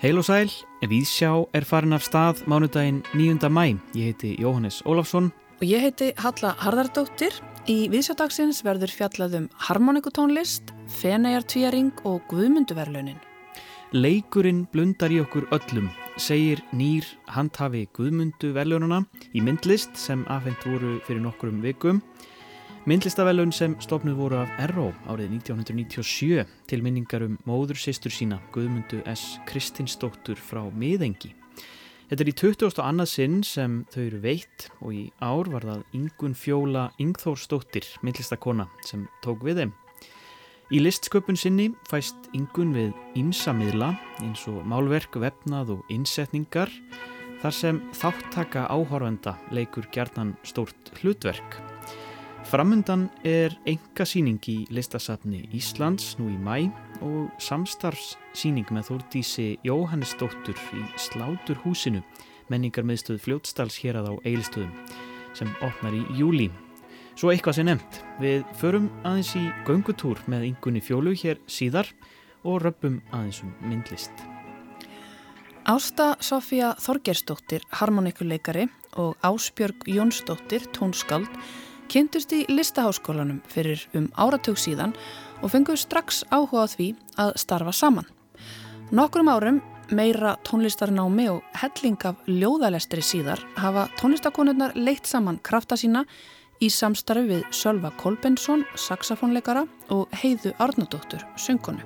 Heil og sæl, Víðsjá er farin af stað mánudaginn 9. mæ. Ég heiti Jóhannes Ólafsson. Og ég heiti Halla Harðardóttir. Í Víðsjádagsins verður fjallað um harmonikutónlist, fenæjartvíjaring og guðmunduverlunin. Leikurinn blundar í okkur öllum, segir nýr handhafi guðmunduverlununa í myndlist sem afhengt voru fyrir nokkrum vikum. Myndlistavellun sem stofnuð voru af Erró árið 1997 til minningar um móður sýstur sína Guðmundu S. Kristinsdóttur frá miðengi. Þetta er í 20. annað sinn sem þau eru veitt og í ár var það Ingun Fjóla Ingþórsdóttir, myndlistakona, sem tók við þeim. Í listsköpun sinni fæst Ingun við ímsamiðla eins og málverk, vefnað og innsetningar þar sem þáttaka áhorfenda leikur gerðan stórt hlutverk. Framundan er enga síning í listasafni Íslands nú í mæ og samstarfssíning með Þórdísi Jóhannesdóttur í Sláturhúsinu menningar meðstöð Fljótsdals hér að á Eilstöðum sem opnar í júli. Svo eitthvað sem nefnt, við förum aðeins í göngutúr með yngunni fjólu hér síðar og röpum aðeins um myndlist. Ásta Sofía Þorgersdóttir, harmonikuleikari og Ásbjörg Jónsdóttir, tónskald kynntust í listaháskólanum fyrir um áratug síðan og fenguðu strax áhuga á því að starfa saman. Nokkrum árum meira tónlistarnámi og helling af ljóðalestri síðar hafa tónlistakonurnar leitt saman krafta sína í samstarfi við Sölva Kolbensson, saxofónleikara og Heiðu Arnardóttur, söngonu.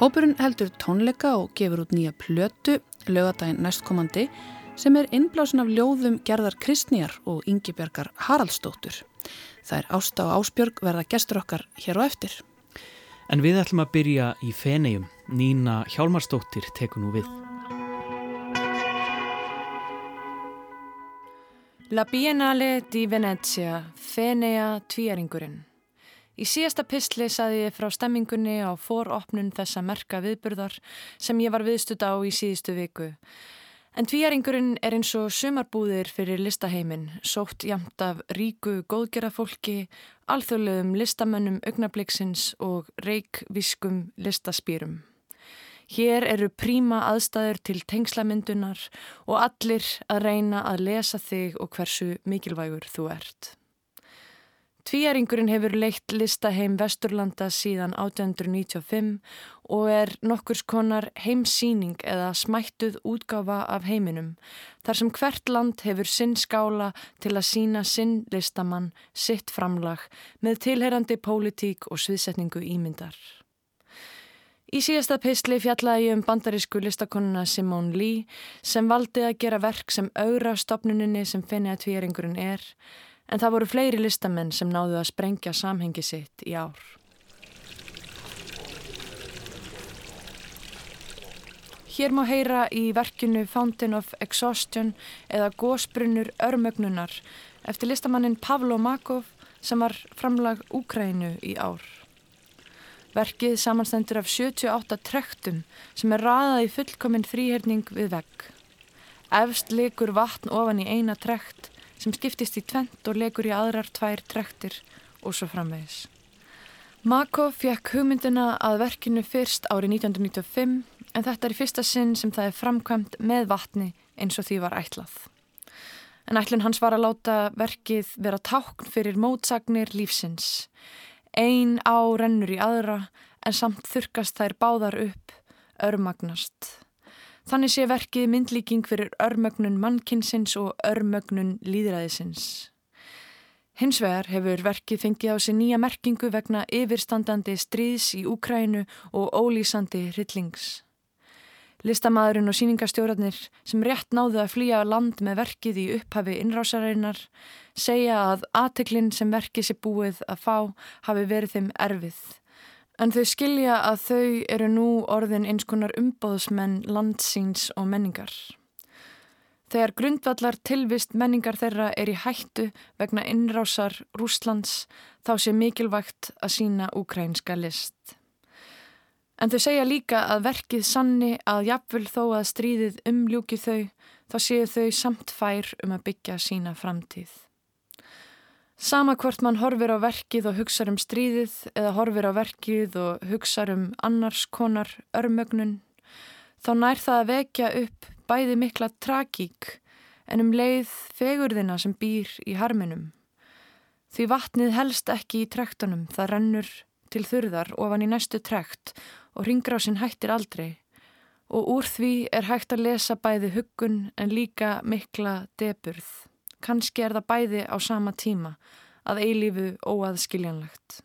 Hópurinn heldur tónleika og gefur út nýja plötu, lögadaginn næstkomandi sem er innblásin af ljóðum gerðar Kristnýjar og Yngibjörgar Haraldsdóttur. Það er Ásta og Ásbjörg verða gestur okkar hér á eftir. En við ætlum að byrja í Fenegjum. Nína Hjálmarsdóttir tekur nú við. La Biennale di Venezia, Fenea tvíaringurinn. Í síðasta pistli saði ég frá stemmingunni á foropnun þessa merka viðburðar sem ég var viðstuð á í síðustu viku. En tvíaringurinn er eins og sumarbúðir fyrir listaheimin, sótt jamt af ríku góðgerðafólki, alþjóðlegum listamönnum augnabliksins og reikviskum listaspýrum. Hér eru príma aðstæður til tengslamyndunar og allir að reyna að lesa þig og hversu mikilvægur þú ert. Tvíaringurinn hefur leitt listaheim Vesturlanda síðan 1895 og er nokkurs konar heimsýning eða smættuð útgáfa af heiminum þar sem hvert land hefur sinn skála til að sína sinn listamann, sitt framlag með tilherandi pólitík og sviðsetningu ímyndar. Í síðasta peisli fjallaði ég um bandarísku listakonuna Simone Lee sem valdi að gera verk sem augra stopnuninni sem finni að tvíaringurinn er en það voru fleiri listamenn sem náðu að sprengja samhengi sitt í ár. Hér má heyra í verkinu Fountain of Exhaustion eða Gósbrunnur örmögnunar eftir listamannin Pavlo Makov sem var framlag Úkrænu í ár. Verkið samanstendur af 78 trektum sem er raðað í fullkominn fríherning við vegg. Efst likur vatn ofan í eina trekt sem skiptist í tvent og legur í aðrar tvær trektir og svo framvegis. Mako fekk hugmyndina að verkinu fyrst árið 1995 en þetta er í fyrsta sinn sem það er framkvæmt með vatni eins og því var ætlað. En ætlun hans var að láta verkið vera tákn fyrir mótsagnir lífsins. Ein á rennur í aðra en samt þurkast þær báðar upp, örmagnast. Þannig sé verkið myndlíking fyrir örmögnun mannkinsins og örmögnun líðræðisins. Hins vegar hefur verkið fengið á sig nýja merkingu vegna yfirstandandi stríðs í Úkrænu og ólýsandi hryllings. Listamæðurinn og síningastjórarnir sem rétt náðu að flýja land með verkið í upphafi innrásareinar segja að aðteklinn sem verkið sé búið að fá hafi verið þeim erfið En þau skilja að þau eru nú orðin eins konar umbóðsmenn landsýns og menningar. Þegar grundvallar tilvist menningar þeirra er í hættu vegna innrásar Rúslands þá sé mikilvægt að sína ukrænska list. En þau segja líka að verkið sanni að jafnvel þó að stríðið umljúki þau þá séu þau samt fær um að byggja sína framtíð. Sama hvort mann horfir á verkið og hugsa um stríðið eða horfir á verkið og hugsa um annars konar örmögnun, þá nær það að vekja upp bæði mikla tragík en um leið fegurðina sem býr í harminum. Því vatnið helst ekki í trektunum, það rennur til þurðar ofan í næstu trekt og ringrásin hættir aldrei og úr því er hægt að lesa bæði huggun en líka mikla deburð. Kanski er það bæði á sama tíma að eilífu óaðskiljanlegt.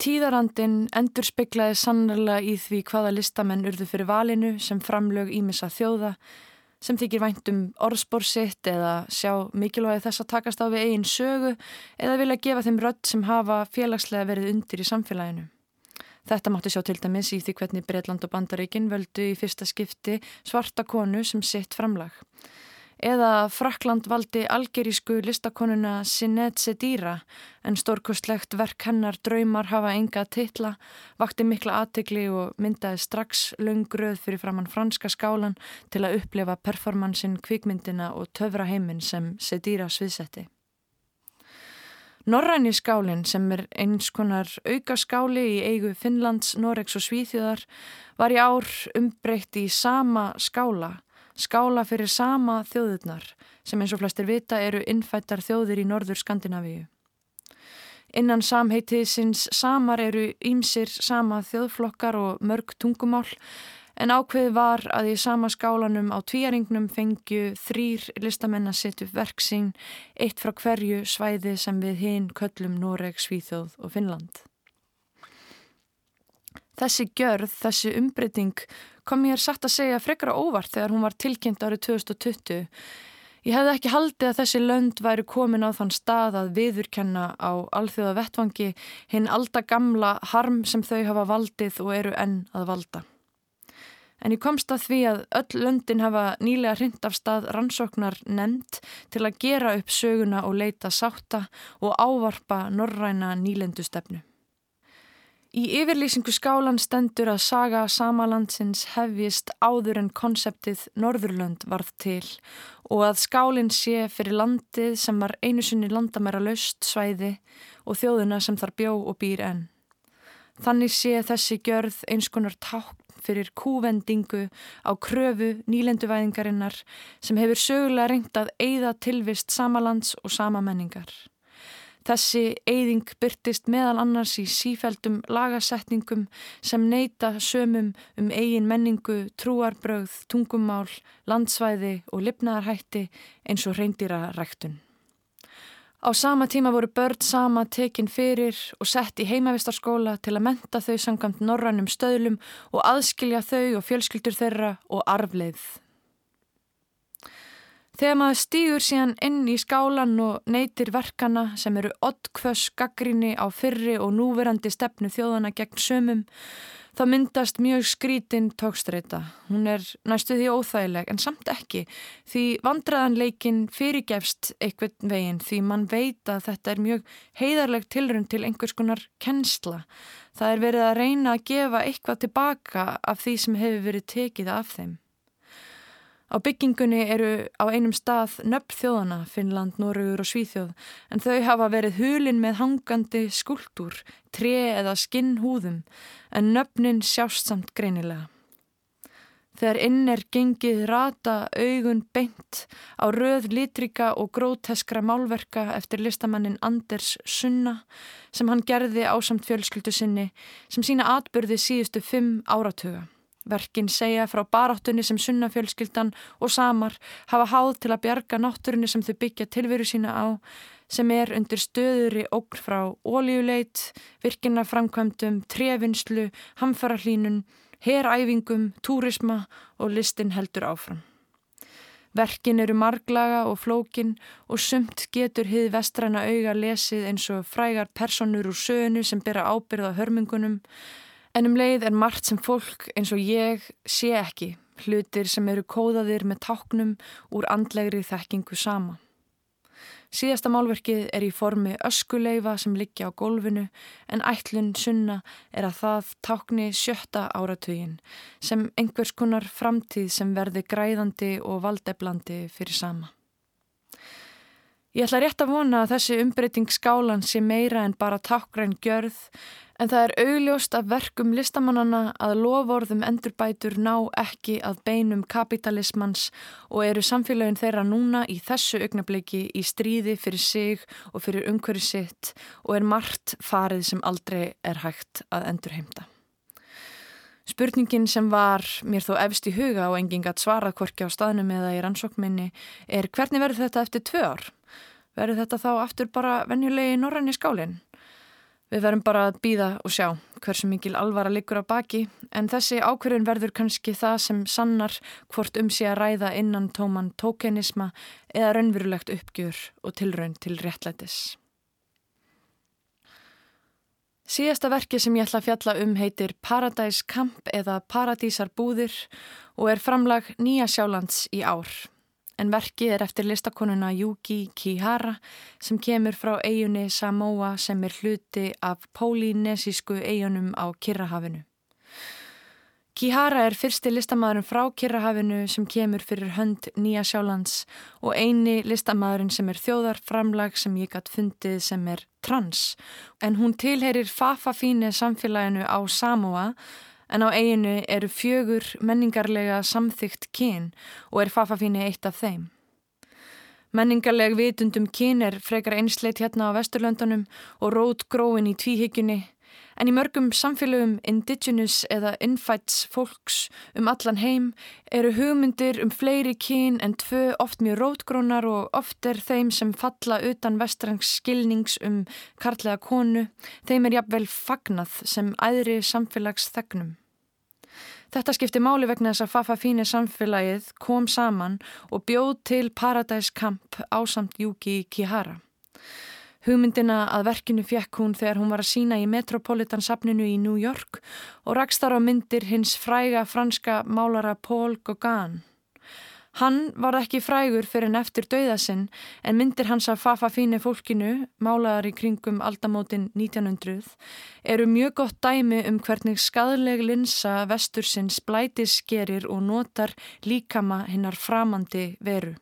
Tíðarandin endur speiklaði sannarlega í því hvaða listamenn urðu fyrir valinu sem framlög ímissa þjóða sem þykir væntum orðspórsitt eða sjá mikilvægi þess að takast á við eigin sögu eða vilja gefa þeim rödd sem hafa félagslega verið undir í samfélaginu. Þetta mátti sjá til dæmis í því hvernig Breitland og Bandaríkin völdu í fyrsta skipti svarta konu sem sitt framlag eða Frakland valdi algerísku listakonuna Sinet Sedira en stórkustlegt verk hennar draumar hafa enga titla, vakti mikla aðtegli og myndaði strax laungröð fyrir framann franska skálan til að upplefa performansin kvikmyndina og töfra heiminn sem Sedira sviðsetti. Norræni skálinn sem er eins konar auka skáli í eigu Finnlands, Noregs og Svíþjóðar var í ár umbreytt í sama skála skála fyrir sama þjóðurnar sem eins og flestir vita eru innfættar þjóðir í norður Skandinavíu. Innan samheitiðsins samar eru ímsir sama þjóðflokkar og mörg tungumál en ákveð var að í sama skálanum á tvíaringnum fengju þrýr listamenn að setja upp verksing, eitt frá hverju svæði sem við hinn köllum Noreg, Svíþjóð og Finnland. Þessi gjörð, þessi umbreyting kom mér satt að segja frekara óvart þegar hún var tilkynnt árið 2020. Ég hefði ekki haldið að þessi lönd væri komin á þann stað að viðurkenna á alþjóða vettvangi hinn alda gamla harm sem þau hafa valdið og eru enn að valda. En ég komst að því að öll löndin hafa nýlega hrind af stað rannsóknar nefnd til að gera upp söguna og leita sátta og ávarpa norræna nýlendustefnu. Í yfirlýsingu skálan stendur að saga samalandsins hefjist áður en konseptið Norðurlönd varð til og að skálinn sé fyrir landið sem var einu sinni landamæra laust svæði og þjóðuna sem þar bjó og býr enn. Þannig sé þessi gjörð eins konar tákn fyrir kúvendingu á kröfu nýlenduvæðingarinnar sem hefur sögulega reynd að eigða tilvist samalands og samamenningar. Þessi eyðing byrtist meðal annars í sífældum lagasetningum sem neyta sömum um eigin menningu, trúarbröð, tungumál, landsvæði og lifnaðarhætti eins og reyndýra ræktun. Á sama tíma voru börn sama tekin fyrir og sett í heimavistarskóla til að menta þau sangamt norrannum stöðlum og aðskilja þau og fjölskyldur þeirra og arfleið. Þegar maður stýgur síðan inn í skálan og neytir verkana sem eru oddkvöss gaggrinni á fyrri og núverandi stefnu þjóðana gegn sömum, þá myndast mjög skrítinn tókstreita. Hún er næstu því óþægileg en samt ekki því vandraðanleikin fyrirgefst eitthvað veginn því mann veit að þetta er mjög heiðarleg tilrönd til einhvers konar kennsla. Það er verið að reyna að gefa eitthvað tilbaka af því sem hefur verið tekið af þeim. Á byggingunni eru á einum stað nöpp þjóðana, Finnland, Norrögur og Svíþjóð, en þau hafa verið hulin með hangandi skuldur, tre eða skinnhúðum, en nöppnin sjást samt greinilega. Þegar inn er gengið rata augun beint á röð litrika og gróteskra málverka eftir listamannin Anders Sunna sem hann gerði ásamt fjölskyldu sinni sem sína atbyrði síðustu fimm áratuga. Verkin segja frá baráttunni sem sunnafjölskyldan og samar hafa háð til að bjarga náttúrunni sem þau byggja tilveru sína á sem er undir stöðuri ógn frá ólíuleit, virkinaframkvæmdum, trefinslu, hamfarahlínun, heræfingum, túrisma og listin heldur áfram. Verkin eru marglaga og flókin og sumt getur hið vestræna auga lesið eins og frægar personur úr sönu sem byrja ábyrða hörmungunum En um leið er margt sem fólk eins og ég sé ekki, hlutir sem eru kóðaðir með táknum úr andlegri þekkingu sama. Síðasta málverkið er í formi öskuleifa sem liggja á gólfinu en ætlun sunna er að það tákni sjötta áratugin sem einhvers konar framtíð sem verði græðandi og valdeblandi fyrir sama. Ég ætla rétt að vona að þessi umbreyting skálan sé meira en bara takkræn gjörð en það er augljóst af verkum listamannana að lovorðum endurbætur ná ekki að beinum kapitalismans og eru samfélagin þeirra núna í þessu augnabliki í stríði fyrir sig og fyrir umhverju sitt og er margt farið sem aldrei er hægt að endurheimta. Spurningin sem var mér þó efst í huga og enginn gætt svarað hvorki á staðnum eða í rannsókminni er hvernig verður þetta eftir tvö ár? Verður þetta þá aftur bara venjulegi norræni skálinn? Við verum bara að býða og sjá hversu mikil alvara liggur á baki en þessi ákverðin verður kannski það sem sannar hvort um sé að ræða innan tóman tókenisma eða raunverulegt uppgjur og tilraun til réttlætis. Síðasta verki sem ég ætla að fjalla um heitir Paradise Camp eða Paradísar búðir og er framlag Nýja Sjálands í ár en verkið er eftir listakonuna Yuki Kihara sem kemur frá eigunni Samoa sem er hluti af pólinesísku eigunum á Kirrahafinu. Kihara er fyrsti listamæðurinn frá Kirrahafinu sem kemur fyrir hönd Nýja Sjálands og eini listamæðurinn sem er þjóðarframlag sem ég gætt fundið sem er trans en hún tilherir Fafafíne samfélaginu á Samoa en á eiginu eru fjögur menningarlega samþygt kyn og er Fafafíni eitt af þeim. Menningarleg vitundum kyn er frekar einsleit hérna á Vesturlöndunum og rót gróin í tvíhyggjunni en í mörgum samfélögum indigenous eða infights fólks um allan heim eru hugmyndir um fleiri kyn en tvö oft mjög rótgrónar og oft er þeim sem falla utan vestrangs skilnings um karlega konu, þeim er jafnvel fagnað sem æðri samfélags þegnum. Þetta skipti máli vegna þess að Fafa Fíni samfélagið kom saman og bjóð til Paradise Camp ásamt Yuki Kihara. Hugmyndina að verkinu fjekk hún þegar hún var að sína í Metropolitan safninu í New York og rakst þar á myndir hins fræga franska málara Paul Gauguin. Hann var ekki frægur fyrir en eftir dauðasinn en myndir hans af Fafa Fíni fólkinu, málaðar í kringum aldamótin 1900, eru mjög gott dæmi um hvernig skadleg linsa vestursins blætiskerir og notar líkama hinnar framandi veru.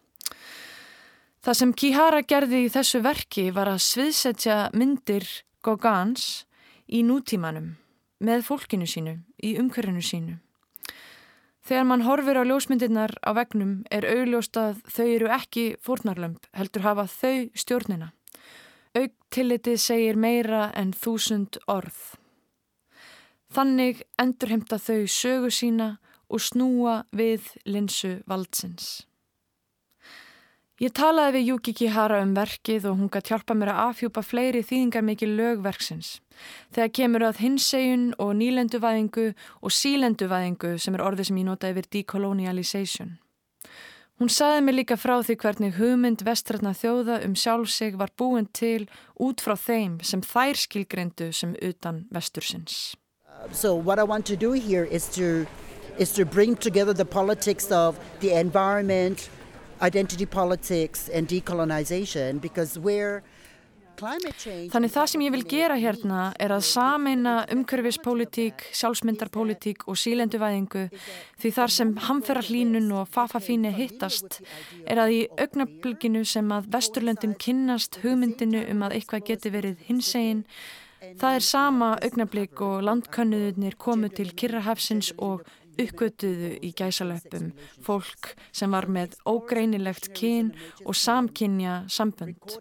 Það sem Kihara gerði í þessu verki var að sviðsetja myndir Gauguins í nútímanum með fólkinu sínu, í umhverfinu sínu. Þegar mann horfir á ljósmyndirnar á vegnum er augljóst að þau eru ekki fórnarlömp, heldur hafa þau stjórnina. Augtillitið segir meira en þúsund orð. Þannig endurhemta þau sögu sína og snúa við linsu valdsins. Ég talaði við Yuki Kihara um verkið og hún gæti hjálpa mér að afhjúpa fleiri þýðingar mikið lögverksins. Þegar kemur að hinsegjun og nýlenduvæðingu og sílenduvæðingu sem er orðið sem ég nota yfir decolonialization. Hún saði mér líka frá því hvernig hugmynd vestrætna þjóða um sjálfsig var búin til út frá þeim sem þær skilgrendu sem utan vestursins. So what I want to do here is to, is to bring together the politics of the environment identity politics and decolonization because we're Þannig það sem ég vil gera hérna er að sameina umhverfispolítík, sjálfsmyndarpolítík og sílenduvæðingu því þar sem hamferra hlínun og fafafíni hittast er að í augnablíkinu sem að vesturlöndin kynnast hugmyndinu um að eitthvað geti verið hinsegin. Það er sama augnablík og landkönnuðunir komu til Kirrahafsins og uppgötuðu í gæsalöpum fólk sem var með ógreinilegt kyn og samkynja sambönd.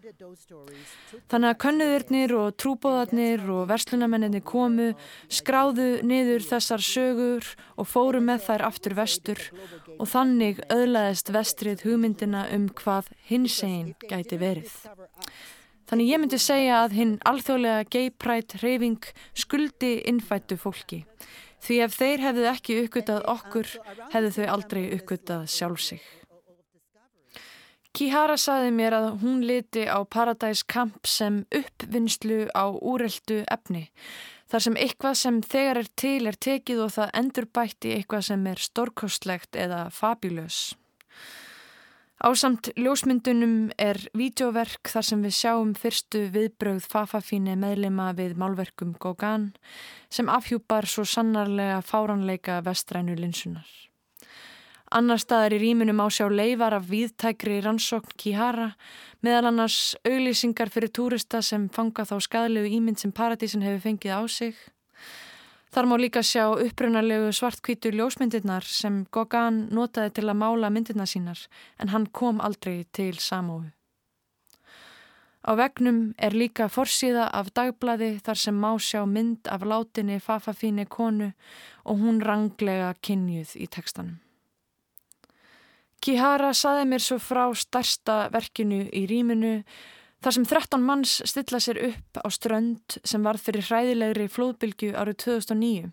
Þannig að könnuðurnir og trúbóðarnir og verslunamenninni komu, skráðu niður þessar sögur og fóru með þær aftur vestur og þannig öðlaðist vestrið hugmyndina um hvað hinsegin gæti verið. Þannig ég myndi segja að hinn alþjóðlega gay pride reyfing skuldi innfættu fólki. Því ef þeir hefðu ekki uppgötað okkur, hefðu þau aldrei uppgötað sjálf sig. Kihara saði mér að hún liti á Paradise Camp sem uppvinnslu á úreldu efni. Þar sem eitthvað sem þegar er til er tekið og það endur bætt í eitthvað sem er stórkostlegt eða fabulous. Ásamt ljósmyndunum er vídeoverk þar sem við sjáum fyrstu viðbröð Fafafíni meðlema við málverkum Gauguin sem afhjúpar svo sannarlega fáranleika vestrænu linsunar. Annar staðar í rýmunum á sjá leifar af viðtækri rannsókn Kihara, meðal annars auglýsingar fyrir túrista sem fanga þá skadalegu ímynd sem paradísin hefur fengið á sig. Þar má líka sjá upprunalegu svartkvítu ljósmyndirnar sem Gauguin notaði til að mála myndirna sínar en hann kom aldrei til samóðu. Á vegnum er líka forsíða af dagblæði þar sem má sjá mynd af látinni fafafíni konu og hún ranglega kynjuð í tekstanum. Kihara saði mér svo frá starsta verkinu í rýminu þar sem 13 manns stilla sér upp á strönd sem var fyrir hræðilegri flóðbylgu árið 2009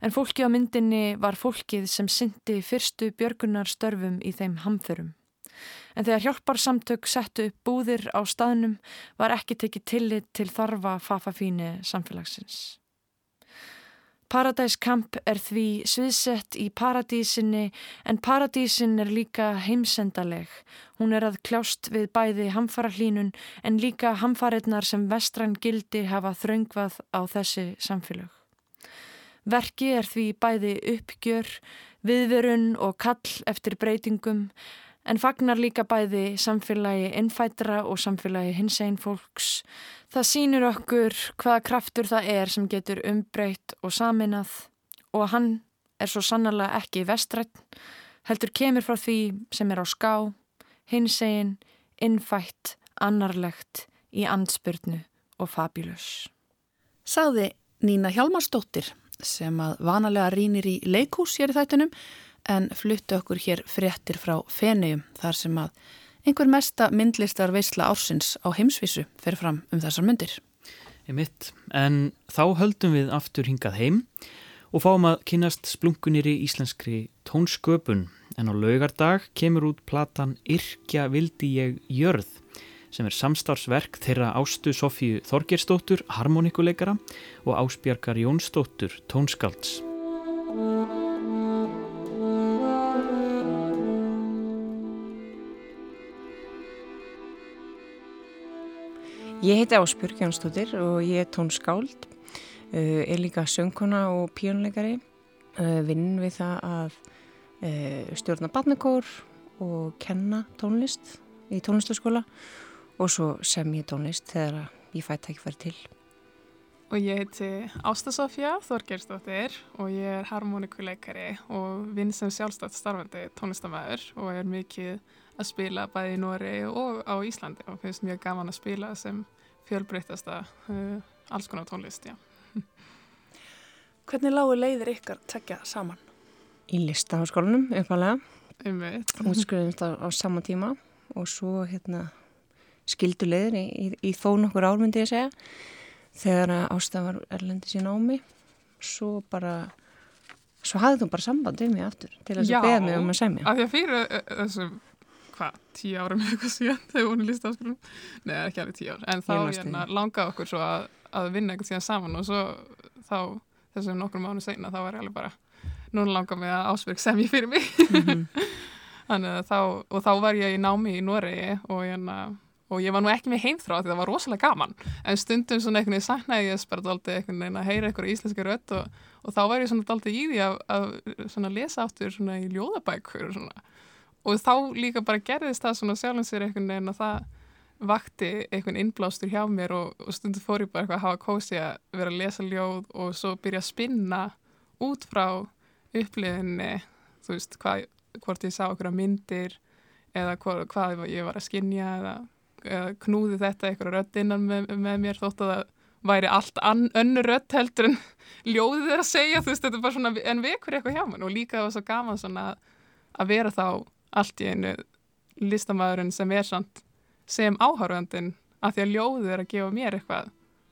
en fólki á myndinni var fólkið sem syndi fyrstu björgunar störfum í þeim hamförum en þegar hjálparsamtök settu upp búðir á staðnum var ekki tekið tillit til þarfa fafafíni samfélagsins. Paradise Camp er því sviðsett í paradísinni en paradísin er líka heimsendaleg. Hún er að kljást við bæði hamfara hlínun en líka hamfarinnar sem vestrann gildi hafa þraungvað á þessi samfélag. Verki er því bæði uppgjör, viðverun og kall eftir breytingum en fagnar líka bæði samfélagi innfætra og samfélagi hins einn fólks. Það sínur okkur hvaða kraftur það er sem getur umbreytt og saminað og hann er svo sannarlega ekki vestrætt, heldur kemur frá því sem er á ská, hins einn, innfætt, annarlegt, í ansbyrnu og fabulous. Saði Nína Hjalmarsdóttir sem að vanalega rínir í leikús hér í þættunum en fluttu okkur hér fréttir frá Fennium þar sem að einhver mesta myndlistar veisla ársins á heimsvísu fer fram um þessar myndir. Mitt, en þá höldum við aftur hingað heim og fáum að kynast splunkunir í íslenskri tónsköpun en á laugardag kemur út platan Irkja vildi ég jörð sem er samstarfsverk þeirra Ástu Sofíu Þorgerstóttur, harmonikuleikara og Ásbjarkar Jónsdóttur, tónskalds. Ég heiti Áspjörg Jánsdóttir og ég er tónskáld, uh, er líka söngkona og píónleikari, uh, vinn við það að uh, stjórna barnakór og kenna tónlist í tónlistaskóla og svo sem ég tónlist þegar ég fæ tækifæri til. Og ég heiti Ásta Sofja Þorgersdóttir og ég er harmonikuleikari og vinn sem sjálfstætt starfandi tónlistamæður og er mikið að spila bæði í Nóri og á Íslandi og finnst mjög gaman að spila sem fjölbreytasta uh, alls konar tónlist, já. Hvernig lágu leiðir ykkar tekja saman? Í listaháskólanum, uppalega. Um veit. Útskriðumst á, á sama tíma og svo hérna skildu leiðir í, í, í þó nokkur ár myndi ég segja. Þegar ástafar erlendi sín á mig, svo bara svo hafði þú bara samband um mig aftur til þess að beða mig um að segja. Já, af því að fyrir uh, þessum hvað, tíu árum eitthvað síðan þegar við vonum listaskólum Nei, ekki alveg tíu ár, en þá hérna, langaði okkur svo að, að vinna eitthvað síðan saman og svo þá þessum nokkrum mánu segna þá var ég alveg bara núna langaði mig að ásverk sem ég fyrir mig. Mm -hmm. Þannig að þá og þá var ég í námi í Noregi og, hérna, og ég var nú ekki með heimþrá því það var rosalega gaman. En stundum svona einhvern veginn saknaði ég bara daldi einhvern veginn að heyra einhverju íslenski rött og, og þá var ég svona daldi í því að, að lesa áttur svona í ljóðabækur og svona og þá líka bara gerðist það svona sjálfum sér einhvern veginn að það vakti einhvern innblástur hjá mér og, og stundu fór ég bara eitthvað að hafa kósi að vera að lesa ljóð og svo byrja að spinna út frá upplifinni þú veist, hvað, hvort ég sá okkur að myndir eða hvað, hvað ég var að skinja eða, eða knúði þetta eitthvað rött innan með, með mér þótt að það væri allt önnu rött heldur en ljóðið er að segja, þú veist, þetta er bara svona en vekur eitthvað hjá mér og líka það var svo gaman svona að vera þá allt í einu listamæðurinn sem er samt sem áhörðandin að því að ljóðið er að gefa mér eitthvað.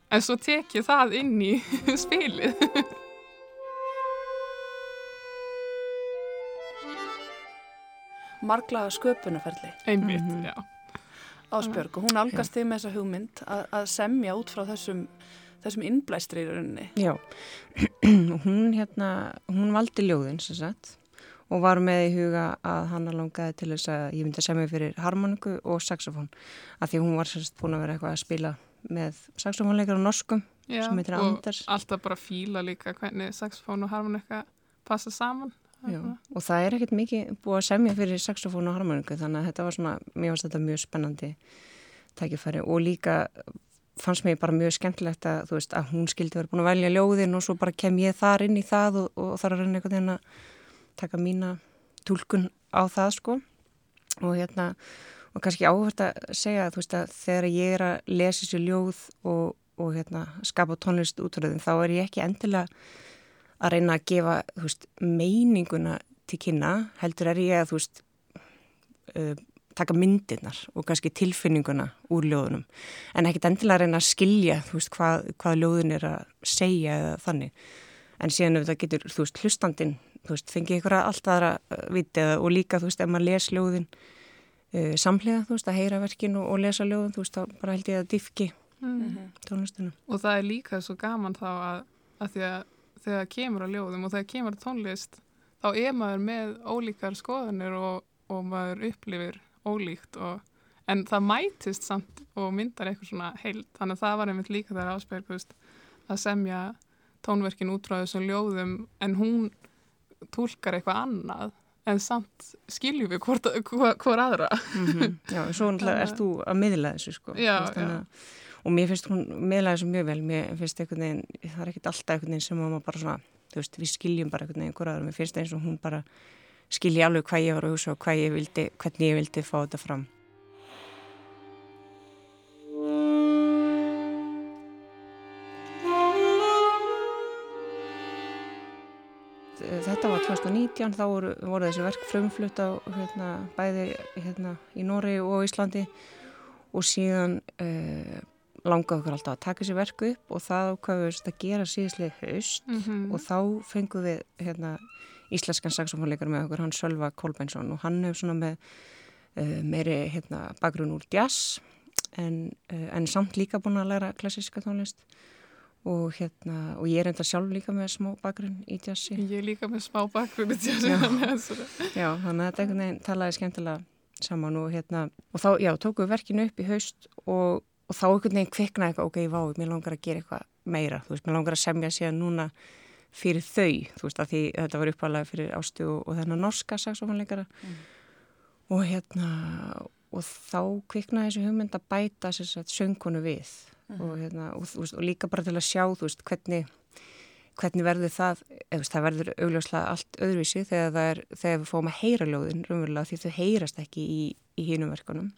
En svo tek ég það inn í spilið. Marglaða sköpunarferli. Einmitt, mm -hmm. já. Ásbjörg og hún algast þig með þessa hugmynd að, að semja út frá þessum þessum innblæstri í rauninni. Já, hún hérna hún valdi ljóðin sem sagt og var með í huga að hann langaði til þess að ég myndi að semja fyrir harmoniku og saxofón af því hún var sérst búin að vera eitthvað að spila með saxofónleikar og norskum Já, sem heitir Anders. og alltaf bara fíla líka hvernig saxofón og harmonika passa saman. Já, og það er ekkert mikið búið að semja fyrir saxofón og harmoníku þannig að þetta var svona, mér finnst þetta mjög spennandi tækifæri. Og líka fannst mér bara mjög skemmtilegt að, veist, að hún skildi verið búin að velja ljóðin og svo bara kem ég þar inn í það og, og þar að reyna einhvern veginn að taka mína tólkun á það sko. Og hérna og kannski áhvert að segja veist, að þegar ég er að lesa þessu ljóð og, og hérna, skapa tónlist útröðin þá er ég ekki endilega að reyna að gefa veist, meininguna til kynna heldur er ég að veist, uh, taka myndirnar og kannski tilfinninguna úr ljóðunum. En ekkert endilega að reyna að skilja veist, hvað, hvað ljóðun er að segja eða þannig. En síðan ef það getur hlustandin fengið ykkur að allt aðra uh, vitið og líka ef maður les ljóðin uh, samlega að heyra verkin og, og lesa ljóðin þá bara held ég að diffki mm. -hmm. tónlistuna og það er líka svo gaman þá að, að því að þegar það kemur á ljóðum og þegar kemur tónlist þá er maður með ólíkar skoðanir og, og maður upplifir ólíkt og, en það mætist samt og myndar eitthvað svona heilt. Þannig að það var einmitt líka þegar áspegust að semja tónverkin út frá þessum ljóðum en hún tólkar eitthvað annað en samt skiljum við hvort, hvort aðra. Mm -hmm. Já, svo náttúrulega erst þú að miðla þessu sko. Já, já. og mér finnst hún meðlega þessu mjög vel. Mér finnst einhvern veginn, það er ekkert alltaf einhvern veginn sem maður bara svona, þú veist, við skiljum bara einhvern veginn hverjaður, mér finnst eins og hún bara skilji alveg hvað ég var að hugsa og hvað ég vildi, hvernig ég vildi fá þetta fram Þetta var 2019, þá voru, voru þessi verk frumflutt á hérna, bæði hérna, í Nóri og Íslandi og síðan uh, langaði okkur alltaf að taka sér verku upp og það ákvaðist að gera síðislega haust mm -hmm. og þá fengum við hérna, íslenskan saxofónleikar með okkur, hann Sölva Kolbeinsson og hann hefur svona með uh, meiri hérna, bakgrunn úr jazz en, uh, en samt líka búin að læra klassiska tónlist og hérna, og ég er enda sjálf líka með smá bakgrunn í jazzi. Ég er líka með smá bakgrunn í jazzi Já, þannig að þetta einhvern veginn talaði skemmtilega saman og hérna, og þá, já, tókum við verkinu upp í haust og og þá einhvern veginn kviknaði eitthvað, ok, vá, mér langar að gera eitthvað meira, þú veist, mér langar að semja síðan núna fyrir þau, þú veist, að því þetta var uppalega fyrir ástu og, og þennan norska saxofónleikara mm. og hérna, og þá kviknaði þessu hugmynd að bæta sérstaklega söngkonu við mm. og hérna, og, og, og líka bara til að sjá, veist, hvernig hvernig verður það, eða það verður augljóslega allt öðruvísi þegar er, þegar við fóum að heyra ljóðin, raunverulega, því þau heyrast ekki í, í hínum verkunum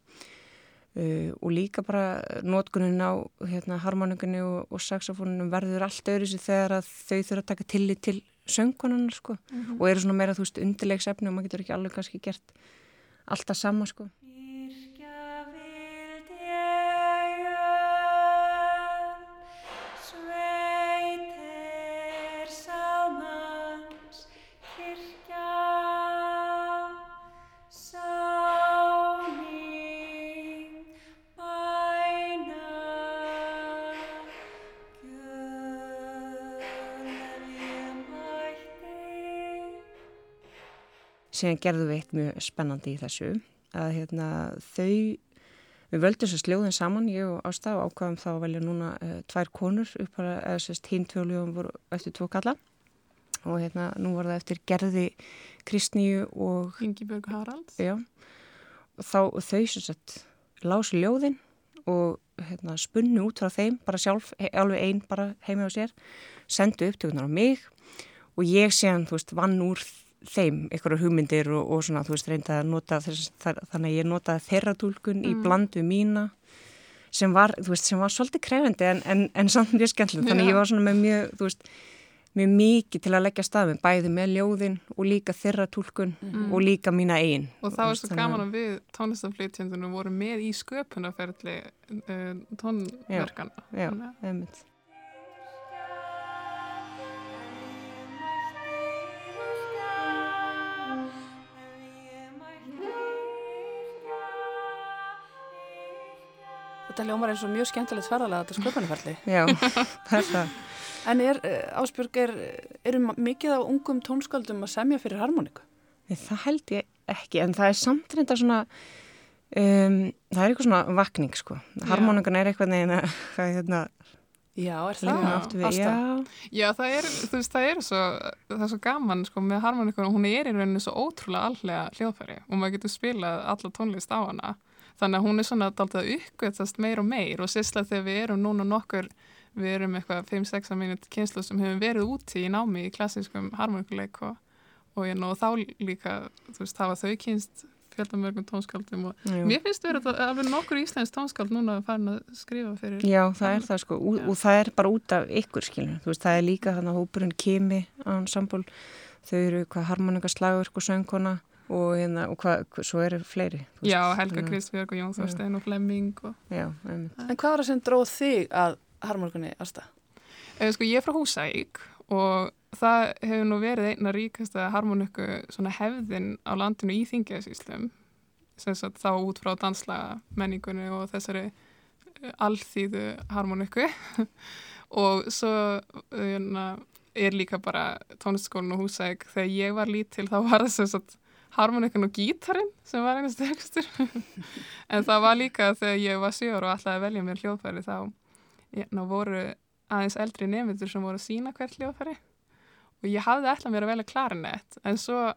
Uh, og líka bara nótkunin á hérna, harmoningunni og, og saxofónunum verður allt öðru sér þegar þau þurfa að taka tillit til söngkonunar sko mm -hmm. og eru svona meira þú veist undirleiksefni og maður getur ekki alveg kannski gert alltaf sama sko síðan gerðum við eitt mjög spennandi í þessu að hérna, þau, við völdum þess að sljóðin saman, ég og Ásta og ákvaðum þá að velja núna uh, tvær konur upp að eða sérst hinn tvöljóðum voru eftir tvo kalla. Og hérna nú var það eftir Gerði Kristníu og Ingi-Björg Haralds. Já, og þá þau sérst lási ljóðin og hérna, spunni út frá þeim, bara sjálf, alveg einn bara heimi á sér, sendu upptökunar á mig og ég séðan, þú veist, vann úr þeim einhverju hugmyndir og, og svona þú veist reynda að nota þess þannig að ég notaði þeirra tólkun mm. í blandu mína sem var, þú veist, sem var svolítið krefendi en, en, en samt mjög skemmtileg þannig ja. ég var svona með mjög, þú veist mjög mikið til að leggja stafum, bæði með ljóðin og líka þeirra tólkun mm. og líka mína einn og það var svo gaman að við tónlistaflýtjandunum vorum með í sköpunarferðli uh, tónverkana Já, já, einmitt Þetta ljómar eins og mjög skemmtilegt sverðalega þetta sköpunarferli. Já, þetta. En er, eh, Áspjörg, er, eru mikið af ungum tónsköldum að semja fyrir harmoníku? Það held ég ekki, en það er samt reynda svona, um, það er eitthvað svona vakning, sko. Harmoníkan er eitthvað neina, hvað er hérna, Já, er það? Já, já. já það er, þú veist, það er svo, það er svo gaman, sko, með harmoníkunum, hún er í rauninu svo ótrúlega allega hljóðfæri og maður getur spilað alla tónlist á hana. Þannig að hún er svona alltaf uppgötast meir og meir og sérslega þegar við erum núna nokkur, við erum eitthvað 5-6 minút kynslu sem hefur verið úti í námi í klassískum harmoníkuleik og, og, og þá líka, þú veist, hafa þau kynst fjöldamörgum tónskaldum og Jú. mér finnst verið að alveg nokkur íslensk tónskald núna að fara að skrifa fyrir Já, það er það sko, og, og það er bara út af ykkur skilur, þú veist, það er líka þannig að hópurinn kemi á sambúl, þau eru hvað harmoningaslagur og söngkona og hérna, og hvað, svo eru fleiri veist, Já, Helga Kristbjörg og Jón Þorstein og Flemming og... Já, En hvað var það sem dróð þig að harmoningunni aðsta? Eða sko, ég er frá Húsæk og það hefur nú verið einna ríkasta harmoniku hefðin á landinu í þingjæðsíslum þá út frá danslaga menningunni og þessari eh, alþýðu harmoniku og svo uh, er líka bara tónlistaskólinn og húsæk þegar ég var lítil þá var það sem sagt harmonikun og gítarin sem var einast tekstur en það var líka þegar ég var 7 og alltaf að velja mér hljóðfæri þá ná, voru aðeins eldri nefndur sem voru að sína hvert hljóðfæri. Og ég hafði ætlað mér að velja klarinett en svo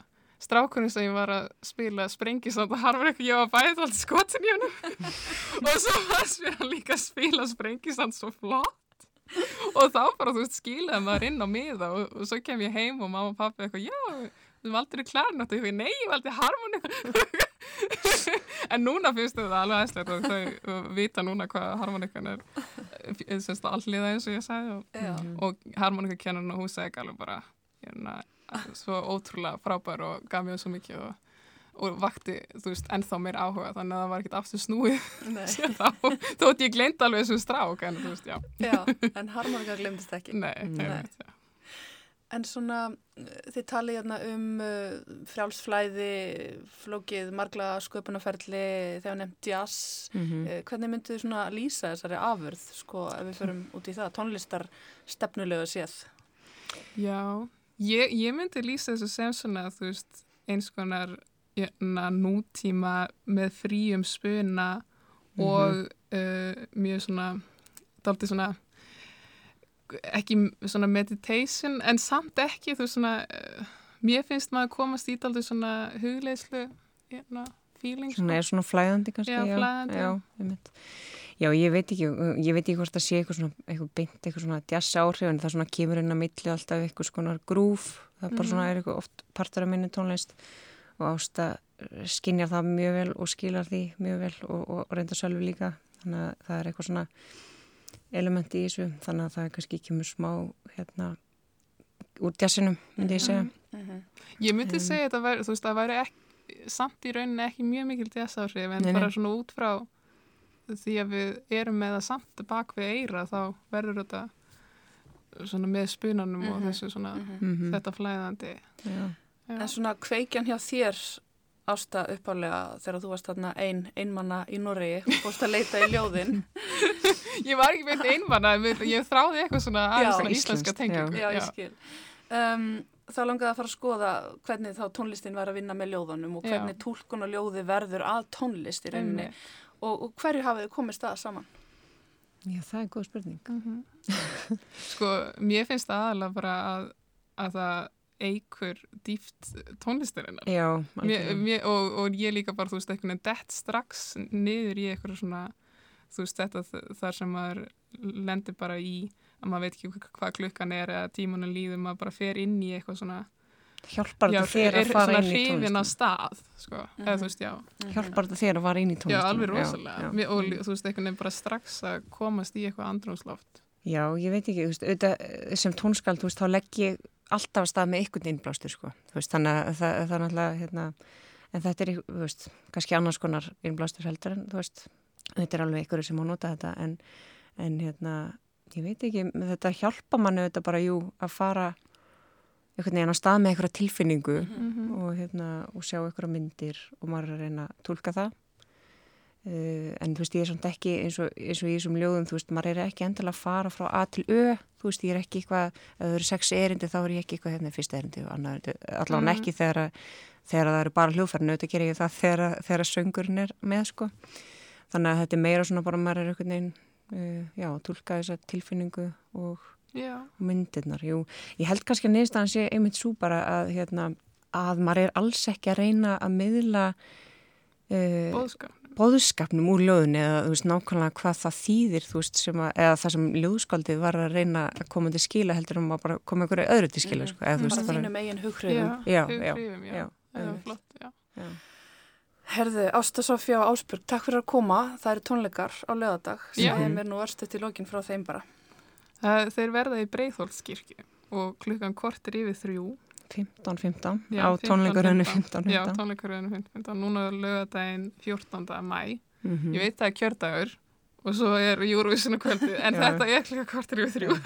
strákunni sem ég var að spila sprengisand og eitthvað, ég var bæðið alltaf skotin í hann og svo varst mér að líka spila sprengisand svo flott. Og þá bara þú veist skilaði maður inn á miða og, og svo kem ég heim og mamma og pappi eitthvað, já, þú valdur í klarinett og ég fyrir, nei, ég valdi harmoník en núna finnst það alveg aðeinslegt og þau vita núna hvað harmoníkan er alliða eins og ég sagði og, og harmoníkakennarinn og húsæk alveg bara hérna, svo ótrúlega frábær og gaf mér svo mikið og, og vakti, þú veist, ennþá mér áhuga þannig að það var ekkert aftur snúið. Þá, þótt ég glemt alveg þessu strák en þú veist, já, já En harmoníka glemtist ekki. Nei, Nei. Veit, já En svona, þið talið hérna um uh, frjálsflæði, flókið, margla sköpunarferðli, þegar nefnt jazz. Mm -hmm. hvernig myndu þið svona lýsa þessari afurð, sko, ef við förum út í það, tónlistar stefnulega séð? Já, ég, ég myndi lýsa þessu sem svona, þú veist, eins konar jöna, nútíma með fríum spuna mm -hmm. og uh, mjög svona, daldi svona ekki svona meditation en samt ekki þú svona uh, mér finnst maður að komast í daldur svona hugleislu hérna, feeling Svona er svona flæðandi kannski Já, flæðandi. Já, já, já ég veit ekki ég veit ekki hvort það sé eitthvað svona eitthvað beint, eitthvað svona jazz áhrif en það svona kemur inn á milli alltaf eitthvað svona grúf það bara mm -hmm. svona er eitthvað oft partur af minni tónlist og ásta skinjar það mjög vel og skilar því mjög vel og, og, og reynda sjálfu líka. Þannig að það er eitthvað svona elementi í þessu þannig að það kannski kemur smá hérna úr djassinum myndi ég segja mm -hmm. Ég myndi um, segja að það væri, veist, væri ekki, samt í rauninni ekki mjög mikil djassáhrif en nei, bara svona út frá því að við erum með að samt bak við eira þá verður þetta svona með spunanum mm -hmm. og mhm. þessu svona mm -hmm. þetta flæðandi Já. Já. En svona kveikjan hjá þér ásta uppálega þegar þú varst þarna ein, einmanna í Norri og fórst að leita í ljóðin. Ég var ekki veit einmann ég þráði eitthvað svona aðeins svona íslenska tengingu já, ég skil. Um, þá langaði að fara að skoða hvernig þá tónlistin var að vinna með ljóðunum og hvernig tólkun og ljóði verður að tónlist í rauninni. Og, og hverju hafið þið komið stað saman? Já, það er góð spurning. Mm -hmm. Sko, mér finnst það aðalega bara að, að það eigur dýft tónlistirinnar Já, mér, mér, og, og ég líka bara, þú veist, veginn dett strax niður í eitthvað svona þú veist þetta þar sem maður lendir bara í að maður veit ekki hvað klukkan er eða tímunum líður maður bara fer inn í eitthvað svona hjálpar þetta þér að fara inn í tónlist á stað, sko, mm -hmm. eða þú veist, já. Mhm. hjálpar þetta þér að fara inn í tónlist já, alveg rosalega, já, já. og þú veist, einhvern veginn bara strax að komast í eitthvað andrúnsloft já, ég veit ekki, þú veist, auðvitað sem tónskald, þú veist, þá legg ég alltaf að stað með einhvern innblástur, sko veist, þannig að það er náttúrulega, hérna en þetta er, veist, kannski annars konar innblástur heldur en, veist þetta er alveg ykkur sem má nota þetta en, en hérna, ég veit ekki þetta hjálpa manni þetta bara jú að fara einhvern veginn á stað með einhverja tilfinningu mm -hmm. og, hérna, og sjá einhverja myndir og maður er að reyna að tólka það en þú veist ég er svona ekki eins og, eins og ég sem ljóðum þú veist maður er ekki endala að fara frá A til Ö þú veist ég er ekki eitthvað ef það eru sex erindi þá er ég ekki eitthvað hérna fyrst erindi og annar erindi allavega mm ekki þegar, þegar það eru bara hljóðferðinu þetta ger ég það þegar, þegar söngurinn er með sko þannig að þetta er meira svona bara maður er einhvern veginn uh, já, tólka þessa tilfinningu og Já. myndirnar, jú. Ég held kannski að neðstan sé einmitt svo bara að, hérna, að maður er alls ekki að reyna að miðla uh, Bóðskap. bóðskapnum úr ljóðun eða þú veist nákvæmlega hvað það þýðir þú veist sem að, eða það sem ljóðskaldið var að reyna að koma til skila heldur um að bara koma einhverju öðru til skila, sko. Eða, þú veist, Bara þínum eigin hughrifum. Já, já, hughrifum, já. já, er flott, já. já. Herðu, Ásta Sofía og Ásbjörg, takk fyrir að koma. Það eru tónleikar á lögadag. Já. Segðum mér nú örstuðt í lokin frá þeim bara. Það, þeir verða í Breiðholtskirkju og klukkan kortir yfir þrjú. 15-15 Já, á 15, tónleikaröðinu 15. Já, 15-15 tónleikaröðinu 15. Núna er lögadaginn 14. mæ. Mhm. Ég veit það er kjördagur og svo er Júruvísinu kvöldið en Já. þetta er klukkan kortir yfir þrjú.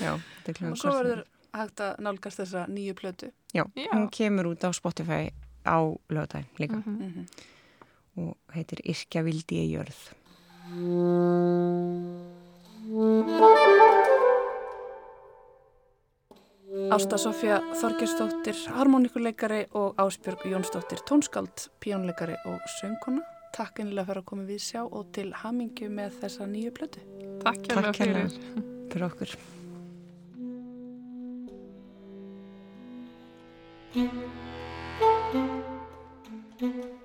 Já, þetta er klukkan Og svo verður hægt að nálgast þessa nýju plötu. Já, Já. hún kemur út á Spotify á lögadaginn líka Mhm. Mm og heitir Yrkja vildi ég jörð. Ásta Sofía Þorgersdóttir, harmonikuleikari og Ásbjörg Jónsdóttir, tónskáld, píónleikari og söngkona. Takk einlega fyrir að koma við sjá og til hamingju með þessa nýju plötu. Takk hérlega Takk hérlega. fyrir. Fyrir okkur. Smá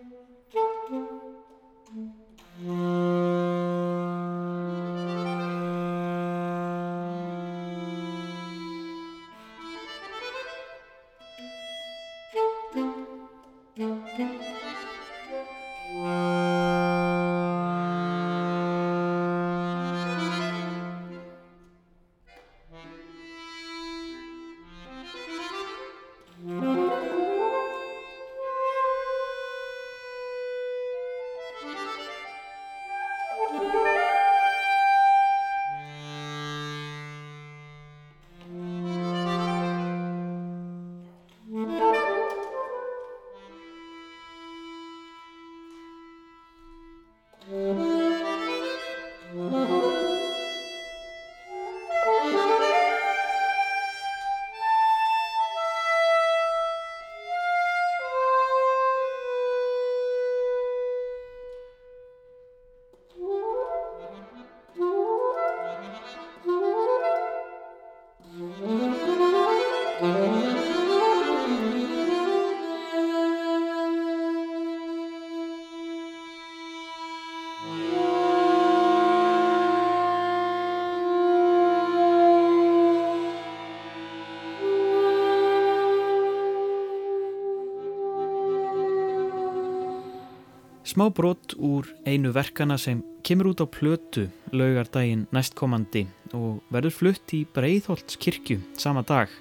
brot úr einu verkana sem kemur út á plötu laugardaginn næstkomandi og verður flutt í Breiðholts kirkju sama dag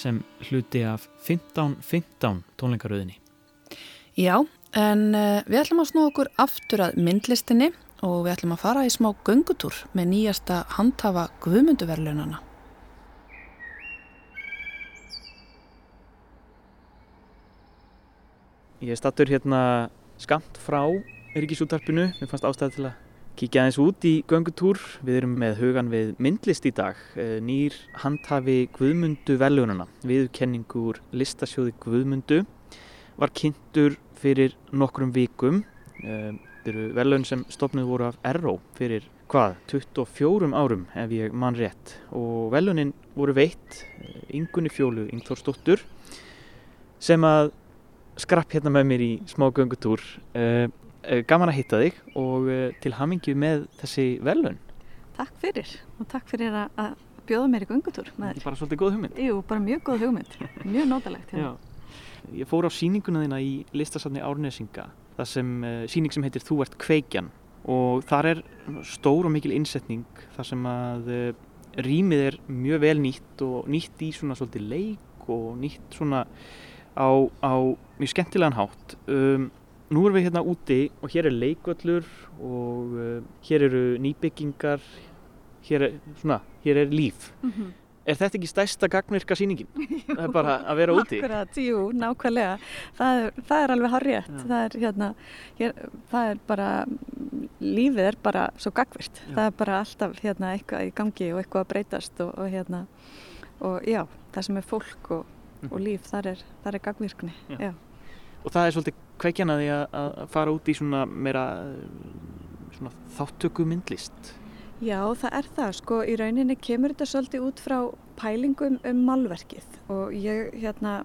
sem hluti af 15-15 tónleikaröðinni. Já, en uh, við ætlum að snú okkur aftur að myndlistinni og við ætlum að fara í smá göngutúr með nýjasta handhafa guðmynduverlunana. Ég er stattur hérna skamt frá Ríkisútarpinu. Mér fannst ástæði til að kíkja aðeins út í göngutúr. Við erum með hugan við myndlist í dag. Eh, Nýr handhafi Guðmundu velunana. Viðurkenningu úr listasjóði Guðmundu var kynntur fyrir nokkrum vikum. Eh, Þetta eru velun sem stopnuð voru af Erró fyrir hvað? 24 árum ef ég man rétt. Og velunin voru veitt yngunni fjólu Yngþórsdóttur sem að skrapp hérna með mér í smá göngutúr. Uh, gaman að hitta þig og uh, til hamingju með þessi velun. Takk fyrir og takk fyrir að, bjóða mér í göngutúr bara svolítið góð hugmynd. Jú, bara mjög góð hugmynd, mjög nótalegt. Já. Ég fór á sýninguna þína í listasafni Árnesinga, það sem uh, sýning sem heitir Þú ert kveikjan og þar er stór og mikil innsetning þar sem að uh, rýmið er mjög vel nýtt og nýtt í svona svolítið leik og nýtt svona á, á mjög skemmtilegan hátt. Um, nú erum við hérna úti og hér er leikvöllur og uh, hér eru nýbyggingar, hér er, svona, hér er líf. Mm Er þetta ekki stærsta gagnvirka sýningin? Það er bara að vera úti. Akkurat, jú, nákvæmlega. Það er, það er alveg harrið. Það hérna, hér, það er bara, lífið er bara svo gagvirt. Það er bara alltaf hérna eitthvað í gangi og eitthvað að breytast og, og hérna, og já, það sem er fólk og, og líf, það er, það er gagvirkni. Já. Já. og það er svolítið kveikjan að því að, fara út í svona meira svona þáttöku myndlist? Já, það er það. Sko, í rauninni kemur þetta svolítið út frá pælingum um málverkið og ég, hérna,